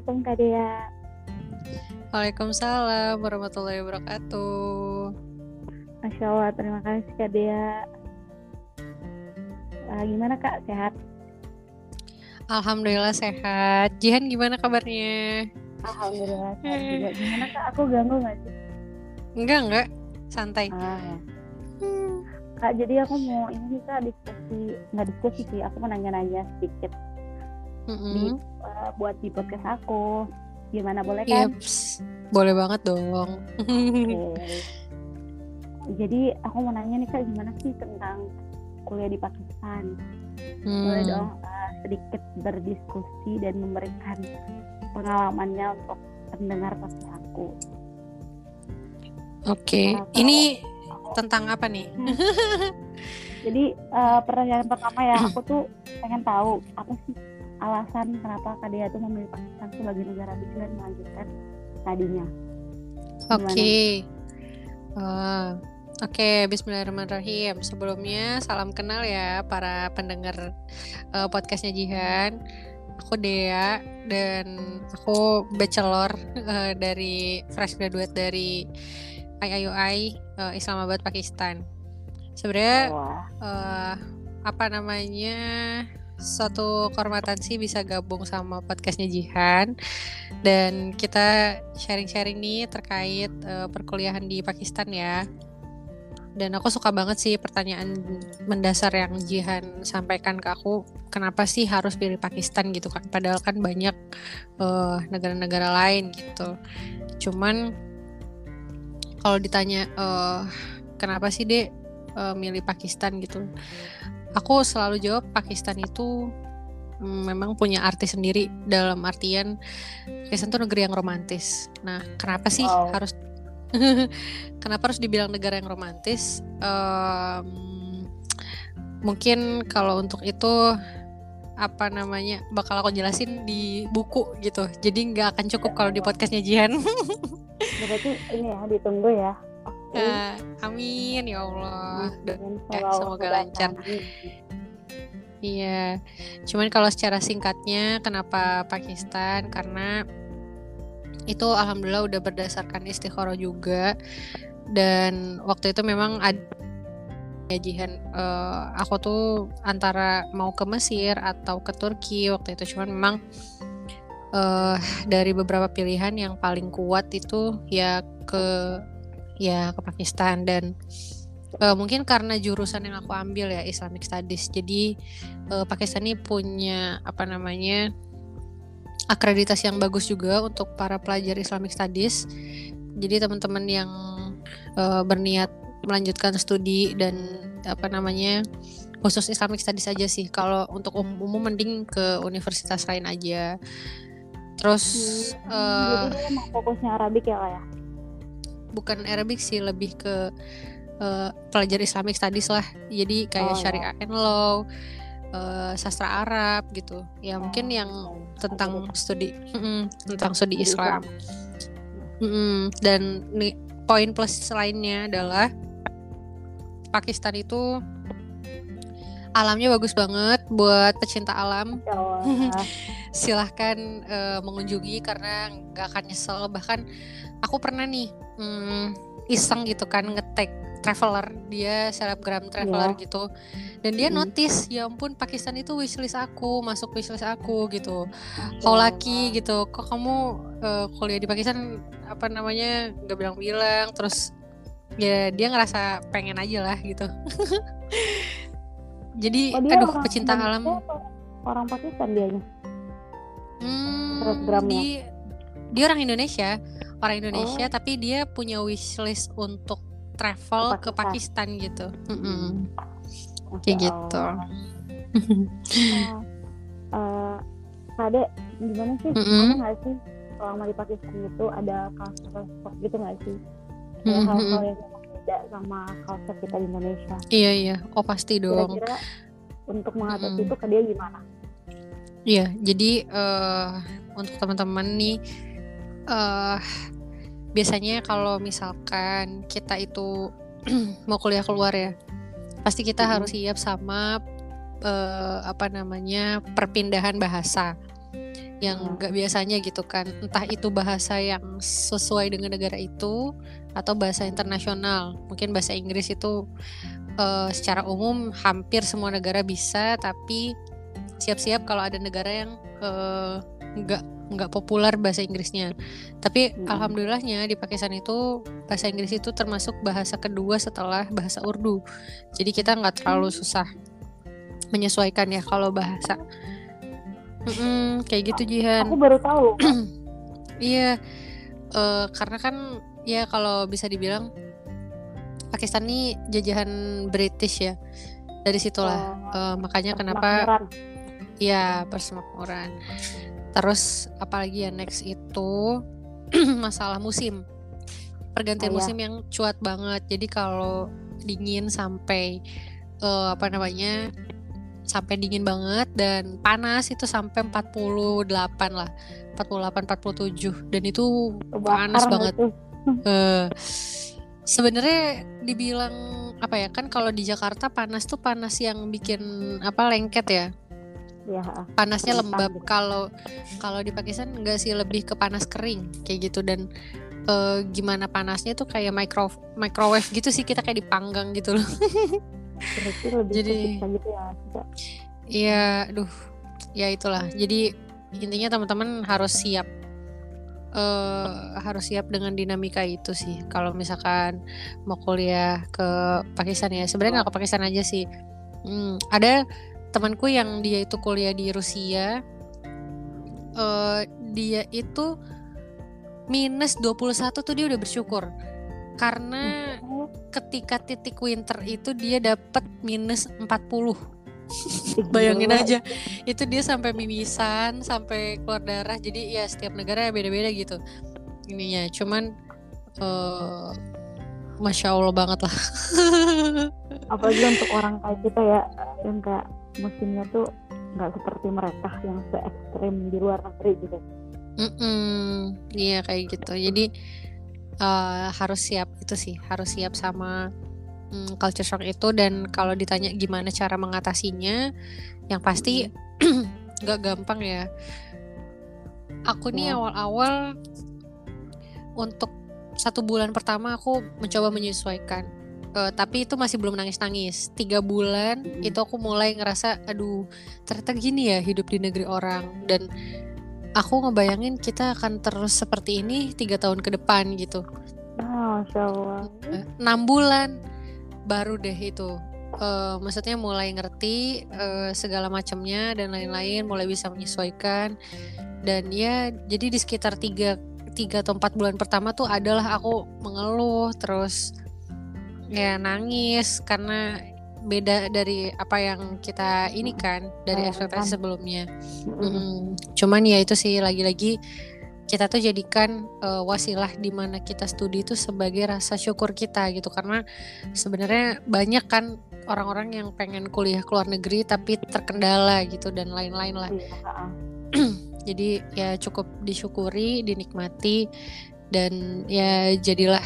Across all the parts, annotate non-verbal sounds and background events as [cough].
Assalamualaikum Kak Dea. Waalaikumsalam warahmatullahi wabarakatuh. Masya Allah, terima kasih Kak Dea. Uh, gimana Kak, sehat? Alhamdulillah sehat. Jihan gimana kabarnya? Alhamdulillah sehat juga. Gimana Kak, aku ganggu nggak sih? Enggak, enggak. Santai. Ah, ya. Kak, jadi aku mau ini Kak diskusi, nggak diskusi sih, aku mau nanya-nanya sedikit Mm-mm. di uh, buat di podcast aku. Gimana boleh kan? Yeps. Boleh banget dong. Oke. Jadi aku mau nanya nih Kak, gimana sih tentang kuliah di Pakistan? Boleh Hmm. dong uh, sedikit berdiskusi dan memberikan pengalamannya untuk pendengar podcast aku. Oke. Apa- Ini tentang apa nih? Jadi uh, pertanyaan pertama ya, aku tuh pengen tahu apa sih alasan kenapa Kadea tuh memilih Pakistan sebagai negara bisu dan melanjutkan tadinya. Oke. Eh, Oke, Bismillahirrahmanirrahim. Sebelumnya salam kenal ya para pendengar eh, podcastnya Jihan. Aku Dea dan aku bachelor eh, dari fresh graduate dari IIUI eh, Islamabad Pakistan. Sebenarnya eh, apa namanya suatu kehormatan sih bisa gabung sama podcastnya Jihan. Dan kita sharing-sharing nih terkait eh, perkuliahan di Pakistan ya. Dan aku suka banget sih pertanyaan mendasar yang Jihan sampaikan ke aku. Kenapa sih harus pilih Pakistan gitu kan padahal kan banyak eh, negara-negara lain gitu. Cuman kalau ditanya eh, kenapa sih dek eh, milih Pakistan gitu aku selalu jawab Pakistan itu mm, memang punya arti sendiri dalam artian Pakistan tuh negeri yang romantis. Nah, kenapa sih Wow. harus [laughs] kenapa harus dibilang negara yang romantis? Em, mungkin kalau untuk itu apa namanya bakal aku jelasin di buku gitu. Jadi nggak akan cukup kalau di podcastnya Jihan. [laughs] berarti ini ya ditunggu ya. Eh, amin ya Allah. Ya, Semoga- lancar. Iya, cuman kalau secara singkatnya kenapa Pakistan? Karena itu alhamdulillah udah berdasarkan istikharah juga. Dan waktu itu memang ada ya Jihan eh, aku tuh antara mau ke Mesir atau ke Turki waktu itu. Cuman memang eh dari beberapa pilihan yang paling kuat itu ya ke ya ke Pakistan dan eh, mungkin karena jurusan yang aku ambil ya Islamic Studies. Jadi eh, Pakistan ini punya apa namanya akreditasi yang bagus juga untuk para pelajar Islamic Studies. Jadi teman-teman yang eh, berniat melanjutkan studi dan apa namanya khusus Islamic Studies aja sih. Kalau untuk umum, umum mending ke universitas lain aja. Terus eh, Jadi dia emang fokusnya Arabik ya Kak ya? Bukan Arabic sih lebih ke eh, pelajar Islamic Studies lah. Jadi kayak Oh, ya. Syariah and Law eh, sastra Arab gitu. Ya mungkin Oh, yang tentang studi mm-mm, tentang studi Islam. Mm-mm. dan nih poin plus lainnya adalah Pakistan itu alamnya bagus banget buat pecinta alam. [laughs] Silahkan eh, mengunjungi karena nggak akan nyesel. Bahkan aku pernah nih mm, iseng gitu kan ngetek traveler dia selebgram traveler Iya. gitu dan dia Mm. notice ya ampun Pakistan itu wishlist aku masuk wishlist aku gitu how Allah. lucky gitu kok kamu eh, kuliah di Pakistan apa namanya nggak bilang-bilang terus ya dia ngerasa pengen aja lah gitu [laughs] jadi Oh, dia aduh orang pecinta Indonesia alam Orang Pakistan dianya. Hmm, Selebgramnya. di dia orang Indonesia, orang Indonesia Oh. tapi dia punya wishlist untuk travel Ke ke Pakistan, gitu. Mm-mm. Masya Kayak gitu. Nah, [laughs] eh, Kade, gimana sih? Mm-mm. Ada nggak sih selama di Pakistan itu ada culture shock gitu nggak sih? Kayak Mm-mm. hal-hal yang beda sama culture kita di Indonesia. Iya iya, oh pasti dong. Kira-kira untuk mengatasi Mm-mm. itu ke dia gimana? Iya, jadi eh, untuk teman-teman nih, eh biasanya kalau misalkan kita itu [clears throat] mau kuliah keluar ya, pasti kita Mhm. harus siap sama eh, apa namanya perpindahan bahasa. yang Iya. nggak biasanya gitu kan entah itu bahasa yang sesuai dengan negara itu atau bahasa internasional mungkin bahasa Inggris itu eh, secara umum hampir semua negara bisa tapi siap-siap kalau ada negara yang eh, nggak nggak populer bahasa Inggrisnya tapi Mm-mm. alhamdulillahnya di Pakistan itu bahasa Inggris itu termasuk bahasa kedua setelah bahasa Urdu jadi kita nggak terlalu susah menyesuaikan ya kalau bahasa Mm-mm, kayak gitu Jihan Aku baru tahu. [clears throat] Iya, eh, karena kan ya kalau bisa dibilang Pakistan ini jajahan British ya. Dari situlah eh, makanya kenapa ya persemakmuran. Terus apalagi ya next itu [clears throat] masalah musim. Pergantian Oh, iya. musim yang cuat banget. Jadi kalau dingin sampai eh, apa namanya? sampai dingin banget dan panas itu sampai 48 lah. 48 47 dan itu panas Kebakar banget. [laughs] eh sebenarnya dibilang apa ya kan kalau di Jakarta panas tuh panas yang bikin apa lengket ya Ya, panasnya lembab gitu. kalau kalau di Pakistan enggak sih lebih ke panas kering kayak gitu dan eh, gimana panasnya tuh kayak micro microwave gitu sih kita kayak dipanggang gitu loh [laughs] lebih Jadi- gitu ya. Iya, aduh, ya itulah. Jadi intinya teman-teman harus siap, eh harus siap dengan dinamika itu sih. Kalau misalkan mau kuliah ke Pakistan ya, sebenarnya nggak ke Pakistan aja sih. Hmm, ada temanku yang dia itu kuliah di Rusia, eh dia itu minus 21 tuh dia udah bersyukur karena Oh, ketika titik winter itu dia dapat minus 40 ih, Bayangin aja, itu dia sampai mimisan, sampai keluar darah. Jadi ya setiap negara beda-beda gitu. Ininya, cuman eh masya Allah banget lah. [laughs] Apalagi untuk orang kayak kita ya, yang kayak musimnya tuh nggak seperti mereka yang se ekstrim di luar negeri gitu. Mm-mm, Iya kayak gitu. Jadi eh, harus siap itu sih, harus siap sama mm, culture shock itu. Dan kalau ditanya gimana cara mengatasinya, yang pasti [clears throat] nggak gampang ya. Aku nih Ya. awal-awal untuk satu bulan pertama aku mencoba menyesuaikan. Eh, tapi itu masih belum nangis-nangis. Tiga bulan itu aku mulai ngerasa, aduh ternyata gini ya hidup di negeri orang. Dan aku ngebayangin kita akan terus seperti ini tiga tahun ke depan gitu. Masya Allah. Eh, Enam bulan baru deh itu. Eh, maksudnya mulai ngerti eh, segala macamnya dan lain-lain, mulai bisa menyesuaikan. Dan ya jadi di sekitar tiga tiga atau empat bulan pertama tuh adalah aku mengeluh terus ya nangis karena beda dari apa yang kita ini kan dari Bayangkan. ekspektasi sebelumnya. Mm-mm. Mm, cuman ya itu sih lagi-lagi kita tuh jadikan eh, wasilah di mana kita studi itu sebagai rasa syukur kita gitu karena sebenarnya banyak kan orang-orang yang pengen kuliah ke luar negeri tapi terkendala gitu dan lain-lain lah. Iya. [clears throat] Jadi ya cukup disyukuri, dinikmati dan ya jadilah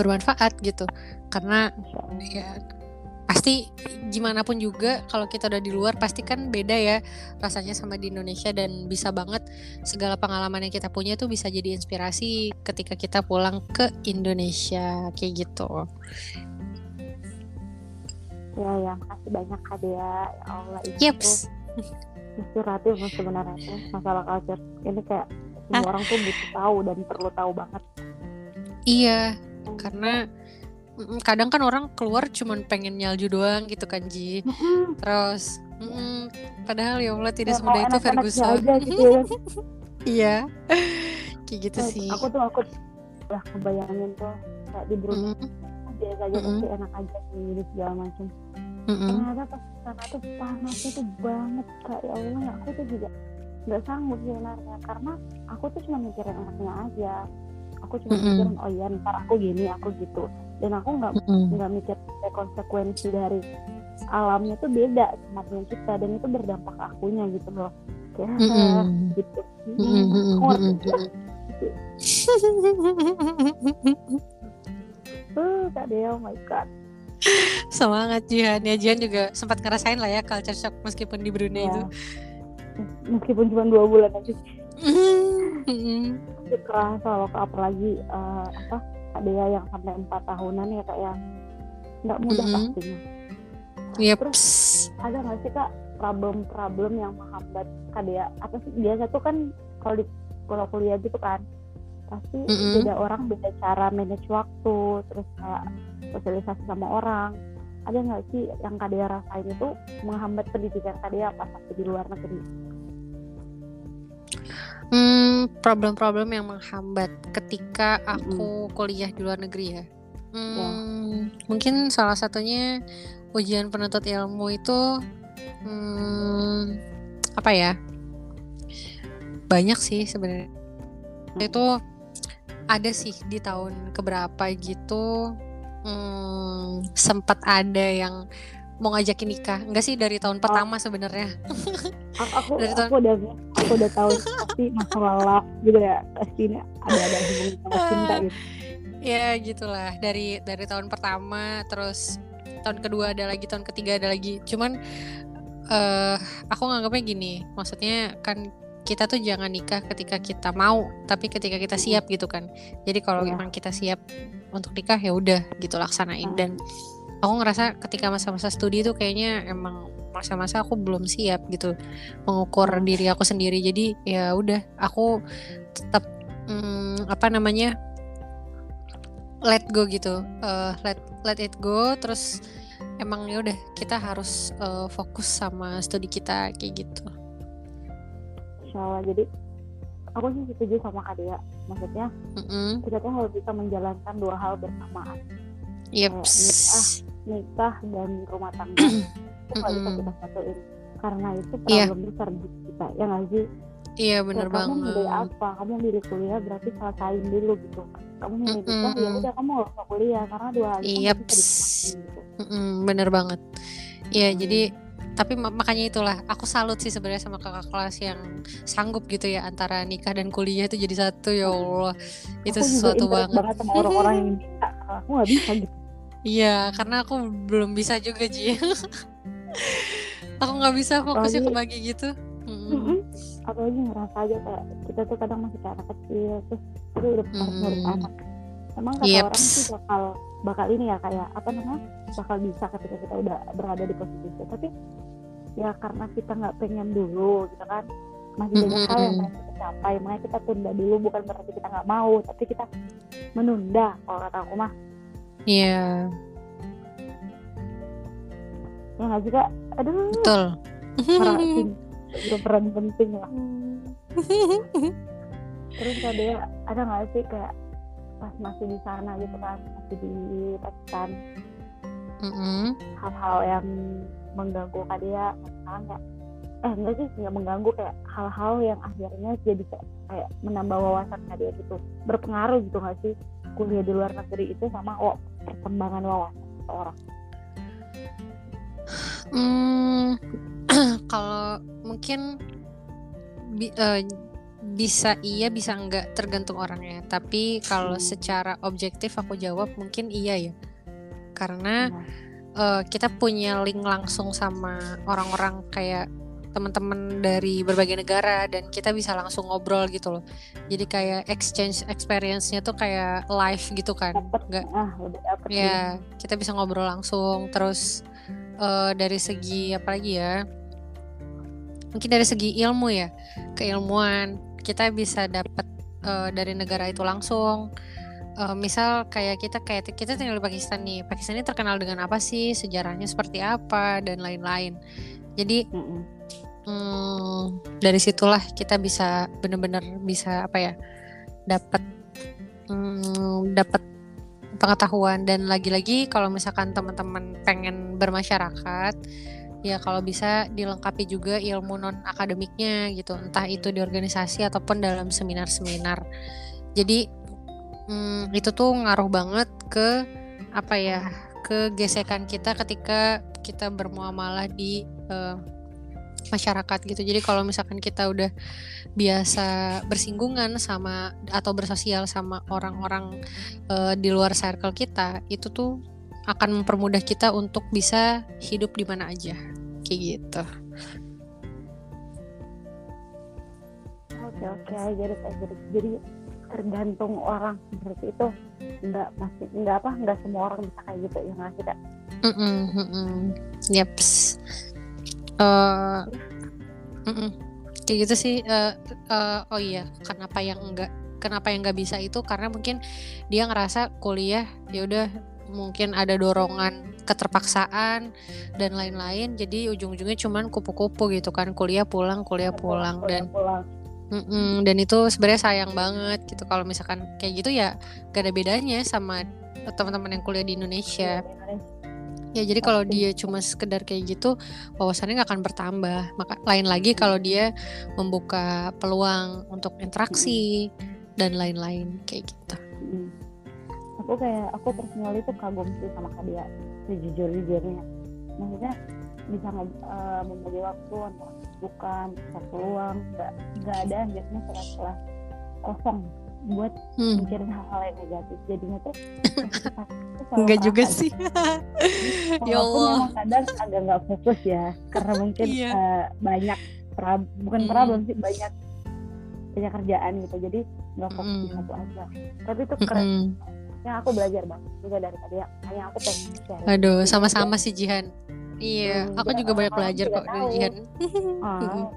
bermanfaat gitu. Karena ya pasti gimana pun juga kalau kita udah di luar pasti kan beda ya rasanya sama di Indonesia dan bisa banget segala pengalaman yang kita punya tuh bisa jadi inspirasi ketika kita pulang ke Indonesia kayak gitu. Ya, ya, makasih banyak Kak Dea. Ya Allah, itu Yeps. inspiratif sebenarnya masalah culture. Ini kayak semua orang tuh butuh tahu dan perlu tahu banget. Iya, karena kadang kan orang keluar cuman pengen nyalju doang gitu kan Ji. Terus mm, padahal ya Allah tidak Ya, semudah itu Ferguson. aja gitu ya. [laughs] Iya. Kayak gitu sih. Aku tuh aku udah kebayangin tuh kayak di Brunei Mm, biasa aja Mm-mm. pasti enak aja gini segala macam. mm-mm. Ternyata pas sana tuh panasnya tuh banget kak ya Allah aku tuh juga nggak sanggup sebenarnya karena aku tuh cuma mikirin anaknya aja. Aku cuma Mm-mm. mikirin oh iya ntar aku gini aku gitu dan aku nggak nggak mikir kayak konsekuensi dari alamnya tuh beda sama punya kita dan itu berdampak akunya gitu loh kayak Mm-mm. [laughs] gitu Mm-mm, mm-mm, kuat mm-mm, ya. mm-mm. Uh, kak Dea oh my god Semangat Jihan ya Jihan juga sempat ngerasain lah ya culture shock meskipun di Brunei ya itu. meskipun cuma dua bulan aja Mm-mm. Itu kerasa loh apalagi eh, apa Kadea yang sampai empat tahunan ya kak ya nggak mudah Mhm. pastinya Yeps. ada nggak sih kak problem-problem yang menghambat Kadea apa sih biasa tuh kan kalau di kalau kuliah gitu kan pasti Mhm. beda orang beda cara manage waktu terus kayak sosialisasi sama orang ada nggak sih yang Kadea rasain itu menghambat pendidikan Kadea pas di luar negeri Hmm, problem-problem yang menghambat ketika aku kuliah di luar negeri ya. Hmm, mungkin salah satunya ujian penuntut ilmu itu hmm, apa ya? Banyak sih sebenarnya. Itu ada sih di tahun keberapa gitu. Hmm, sempat ada yang mau ngajakin nikah. Enggak sih dari tahun pertama sebenarnya. aku aku, Dari tahun- aku udah aku udah tahu pasti masalah love gitu ya pasti ada ada hubungan sama cinta gitu. Ya gitulah. Dari dari tahun pertama terus tahun kedua ada lagi tahun ketiga ada lagi. Cuman eh aku nganggapnya gini maksudnya kan kita tuh jangan nikah ketika kita mau tapi ketika kita siap gitu kan. Jadi kalau Iya. emang kita siap untuk nikah ya udah gitu laksanain. Dan aku ngerasa ketika masa-masa studi tuh kayaknya emang masa-masa aku belum siap gitu mengukur Hmm. diri aku sendiri jadi ya udah aku tetap hmm, apa namanya let go gitu Eh, let let it go terus emang ya udah kita harus eh, fokus sama studi kita kayak gitu Insya Allah jadi aku sih setuju sama Kak Dea maksudnya Mm-mm. kita tuh harus bisa menjalankan dua hal bersamaan Yeps. nikah dan rumah tangga. [clears throat] Itu nggak bisa kita satuin. Karena itu Iya. problem besar di kita ya nggak sih? Iya bener Kayak kamu milih banget. apa? Kamu milih kuliah berarti selesaiin dulu gitu. Kamu milih nikah ya Mm-mm. udah kamu nggak usah kuliah karena dua hal itu nggak Yeps. bisa gitu. Mm-mm, bener banget. Iya Hmm. jadi tapi ma- makanya itulah aku salut sih sebenarnya sama kakak kelas yang sanggup gitu ya antara nikah dan kuliah itu jadi satu ya Allah. Itu aku sesuatu interest banget. sama orang-orang yang karena aku nggak bisa gitu Iya, karena aku belum bisa juga Ji. [laughs] aku nggak bisa fokusnya Apalagi- kebagi gitu. Mm-mm. Mm-mm. apalagi ngerasa aja kayak kita tuh kadang masih kayak anak kecil terus itu udah Mm. anak emang kata Yeps. orang sih bakal bakal ini ya kayak apa namanya bakal bisa ketika kita udah berada di posisi itu tapi ya karena kita nggak pengen dulu gitu kan masih banyak hal yang pengen kita capai makanya kita tunda dulu bukan berarti kita nggak mau tapi kita menunda kalau kata aku mah Iya, ya nggak sih kak. Aduh. Betul. peran peran penting lah terus ada ada nggak sih kayak pas masih di sana gitu kan masih di Pakistan Mm-mm. hal-hal yang mengganggu Kadia misalkan kayak eh enggak sih nggak mengganggu kayak hal-hal yang akhirnya jadi kayak, kayak menambah wawasan Kadia gitu. Berpengaruh gitu nggak sih? Kuliah di luar negeri itu sama oh, perkembangan wawasan seseorang Hmm, [clears throat] kalau mungkin bi- eh, bisa iya bisa enggak tergantung orangnya. Tapi kalau Hmm. secara objektif aku jawab mungkin iya ya. Karena eh, kita punya link langsung sama orang-orang kayak teman-teman dari berbagai negara dan kita bisa langsung ngobrol gitu loh. Jadi kayak exchange experience-nya tuh kayak live gitu kan. dapet Nggak ah dapet. Ya, kita bisa ngobrol langsung. Terus eh, dari segi apa lagi ya? Mungkin dari segi ilmu ya, keilmuan kita bisa dapat eh, dari negara itu langsung. Eh, misal kayak kita kayak kita tinggal di Pakistan nih. Pakistan ini terkenal dengan apa sih? Sejarahnya seperti apa dan lain-lain. Jadi Mm-mm. hmm, dari situlah kita bisa benar-benar bisa apa ya? Dapat hmm, dapat pengetahuan dan lagi-lagi kalau misalkan teman-teman pengen bermasyarakat ya kalau bisa dilengkapi juga ilmu non akademiknya gitu entah itu di organisasi ataupun dalam seminar-seminar jadi hmm, itu tuh ngaruh banget ke apa ya ke gesekan kita ketika kita bermuamalah di eh, masyarakat gitu. Jadi kalau misalkan kita udah biasa bersinggungan sama atau bersosial sama orang-orang eh, di luar circle kita itu tuh akan mempermudah kita untuk bisa hidup di mana aja. Kayak gitu. oke jadi jadi jadi tergantung orang seperti itu nggak masih nggak apa nggak semua orang bisa kayak gitu ya nggak mm -mm, mm -mm. Yeps. Uh, mm -mm. kayak gitu sih uh, uh, oh iya kenapa yang enggak kenapa yang nggak bisa itu karena mungkin dia ngerasa kuliah ya udah mungkin ada dorongan keterpaksaan dan lain-lain jadi ujung-ujungnya cuman kupu-kupu gitu kan kuliah pulang kuliah pulang, dan pulang. Mm-mm, dan itu sebenarnya sayang banget gitu kalau misalkan kayak gitu ya gak ada bedanya sama teman-teman yang kuliah di Indonesia. Ya jadi kalau dia cuma sekedar kayak gitu wawasannya nggak akan bertambah. Maka lain lagi kalau dia membuka peluang untuk interaksi dan lain-lain kayak gitu. Aku kayak aku personal itu kagum sih sama kak dia sejujur-jujurnya. Maksudnya bisa uh, membagi waktu untuk bukan bisa peluang nggak nggak ada biasanya setelah kosong buat hmm. mikirin hal-hal yang negatif jadinya tuh [laughs] enggak juga sih [laughs] ya Allah kadang agak nggak fokus ya karena mungkin iya. uh, banyak pra, bukan hmm. problem sih banyak banyak kerjaan gitu jadi nggak fokus hmm. di satu aja tapi itu keren hmm. yang aku belajar banget juga dari tadi yang aku pengen share aduh sama-sama sih Jihan Iya, hmm, aku juga banyak belajar kok dari Jihan. Oh,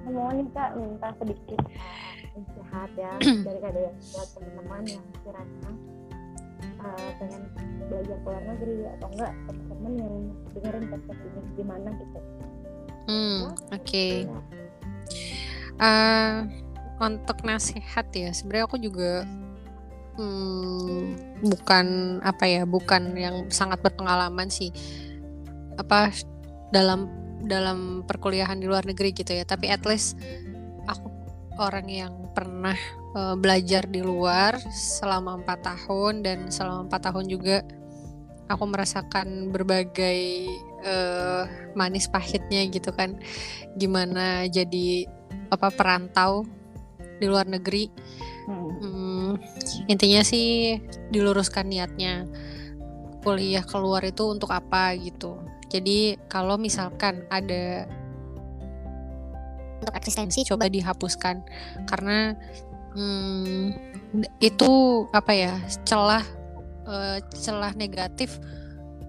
aku mau nih kak minta sedikit sehat ya [clears throat] dari kalian buat teman-teman yang kiranya uh, pengen belajar ke luar negeri atau enggak teman-teman yang dengerin podcast ini gimana gitu. Hmm, oke. Okay. Uh, eh, untuk nasihat ya, sebenarnya aku juga hmm, bukan apa ya bukan yang sangat berpengalaman sih. Apa dalam dalam perkuliahan di luar negeri gitu ya. Tapi at least aku orang yang pernah uh, belajar di luar selama empat tahun dan selama empat tahun juga aku merasakan berbagai uh, manis pahitnya gitu kan. Gimana jadi apa perantau di luar negeri. Hmm. Intinya sih diluruskan niatnya kuliah keluar itu untuk apa gitu. Jadi kalau misalkan ada untuk eksistensi coba dihapuskan. Karena hmm, itu apa ya celah uh, celah negatif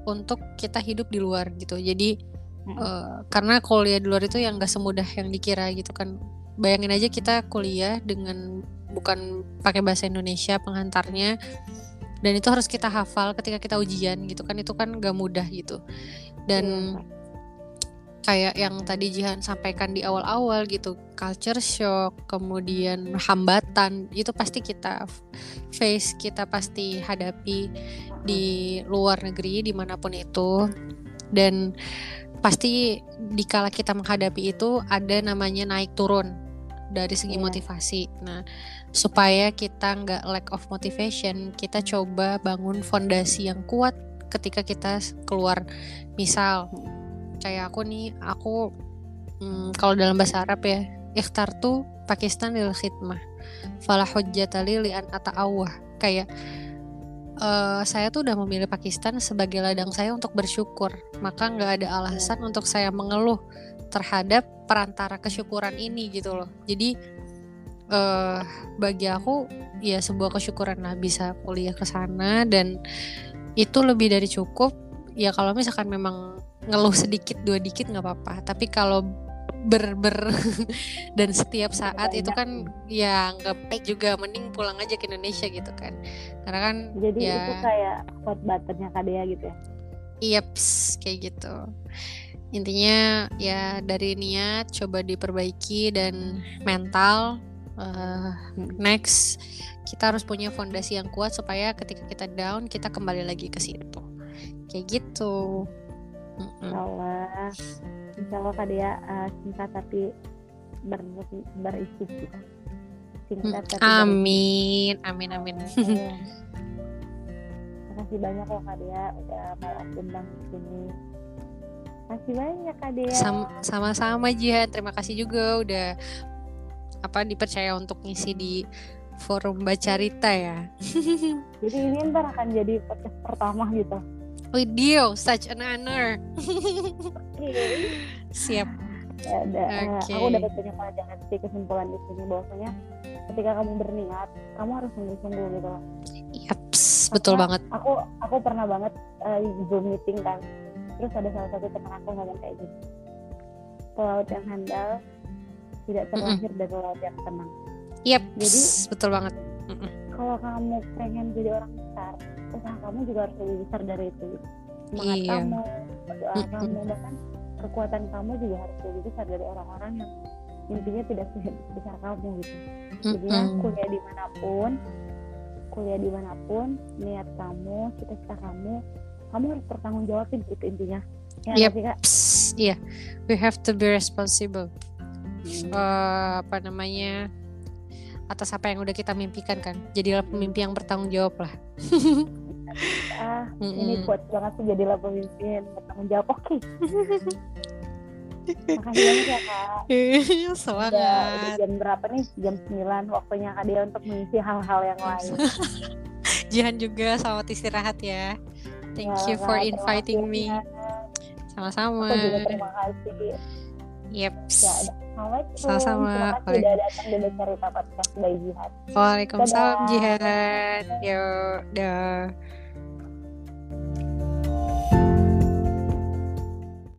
untuk kita hidup di luar gitu. Jadi uh, karena kuliah di luar itu yang gak semudah yang dikira gitu kan. Bayangin aja kita kuliah dengan bukan pakai bahasa Indonesia pengantarnya. Dan itu harus kita hafal ketika kita ujian gitu kan. Itu kan gak mudah gitu. Dan yeah. kayak yang tadi Jihan sampaikan di awal-awal gitu culture shock kemudian hambatan itu pasti kita face kita pasti hadapi di luar negeri di mana pun itu. Dan pasti dikala kita menghadapi itu ada namanya naik turun dari segi yeah. motivasi. Nah, supaya kita nggak lack of motivation kita coba bangun fondasi yang kuat ketika kita keluar misal kayak aku nih aku hmm, kalau dalam bahasa Arab ya ikhtar tuh Pakistan lil khidmah falah hujjatali li an ata'awah kayak uh, saya tuh udah memilih Pakistan sebagai ladang saya untuk bersyukur maka nggak ada alasan untuk saya mengeluh terhadap perantara kesyukuran ini gitu loh. Jadi uh, bagi aku ya sebuah kesyukuran lah bisa kuliah ke sana dan itu lebih dari cukup. Ya kalau misalkan memang ngeluh sedikit dua dikit nggak apa-apa. Tapi kalau ber ber [laughs] dan setiap saat itu kan ya nggak juga. Mending pulang aja ke Indonesia gitu kan. Karena kan jadi ya, itu kayak hot buttonnya Kadea gitu ya? Iya kayak gitu intinya ya dari niat coba diperbaiki dan mental uh, next kita harus punya fondasi yang kuat supaya ketika kita down kita kembali lagi ke situ. Kayak gitu. Insyaallah. Insyaallah kak dia uh, singkat tapi ber berisi. Singkat tapi amin amin amin. Terima kasih banyak loh kak dia udah mau aku undang di sini kasih banyak kak sama-sama Jihan terima kasih juga udah apa dipercaya untuk ngisi di forum Bacarita ya. [laughs] jadi ini ntar akan jadi podcast pertama gitu. Video, such an honor. [laughs] Siap. ya, da, eh, Oke. aku dapat banyak pelajaran sih kesimpulan di sini bahwasanya ketika kamu berniat kamu harus sungguh-sungguh gitu Yaps, betul banget. aku aku pernah banget eh, zoom meeting kan terus ada salah satu teman aku ngomong kayak gitu pelaut yang handal tidak terlahir dari laut yang tenang Yaps, Jadi- betul banget. Mm-mm. kalau kamu pengen jadi orang besar usaha kamu juga harus lebih besar dari itu semangat Iya. kamu doa Mm-mm. kamu bahkan kekuatan kamu juga harus lebih besar dari orang-orang yang intinya tidak sebesar kamu gitu jadinya Mm-mm. kuliah di mana pun kuliah di mana pun niat kamu cita-cita kamu kamu harus bertanggung jawabin gitu intinya ya Yep. kak iya. We have to be responsible. Hmm. Eh, apa namanya? atas apa yang udah kita mimpikan kan. Jadilah pemimpi yang bertanggung jawab lah. [laughs] ah ini Mm-mm. kuat banget sih jadilah pemimpin bertanggung jawab oke [laughs] makasih banget ya kak [laughs] udah, udah Semangat. jam berapa nih jam 9 waktunya kak Dia untuk mengisi hal-hal yang lain Jihan juga selamat istirahat ya. Thank you for inviting me. Sama-sama. aku juga terima kasih Yeps. ya Sama-sama. terima kasih udah datang di cerita podcast by Jihad Waalaikumsalam. Jihan. Yo, dah.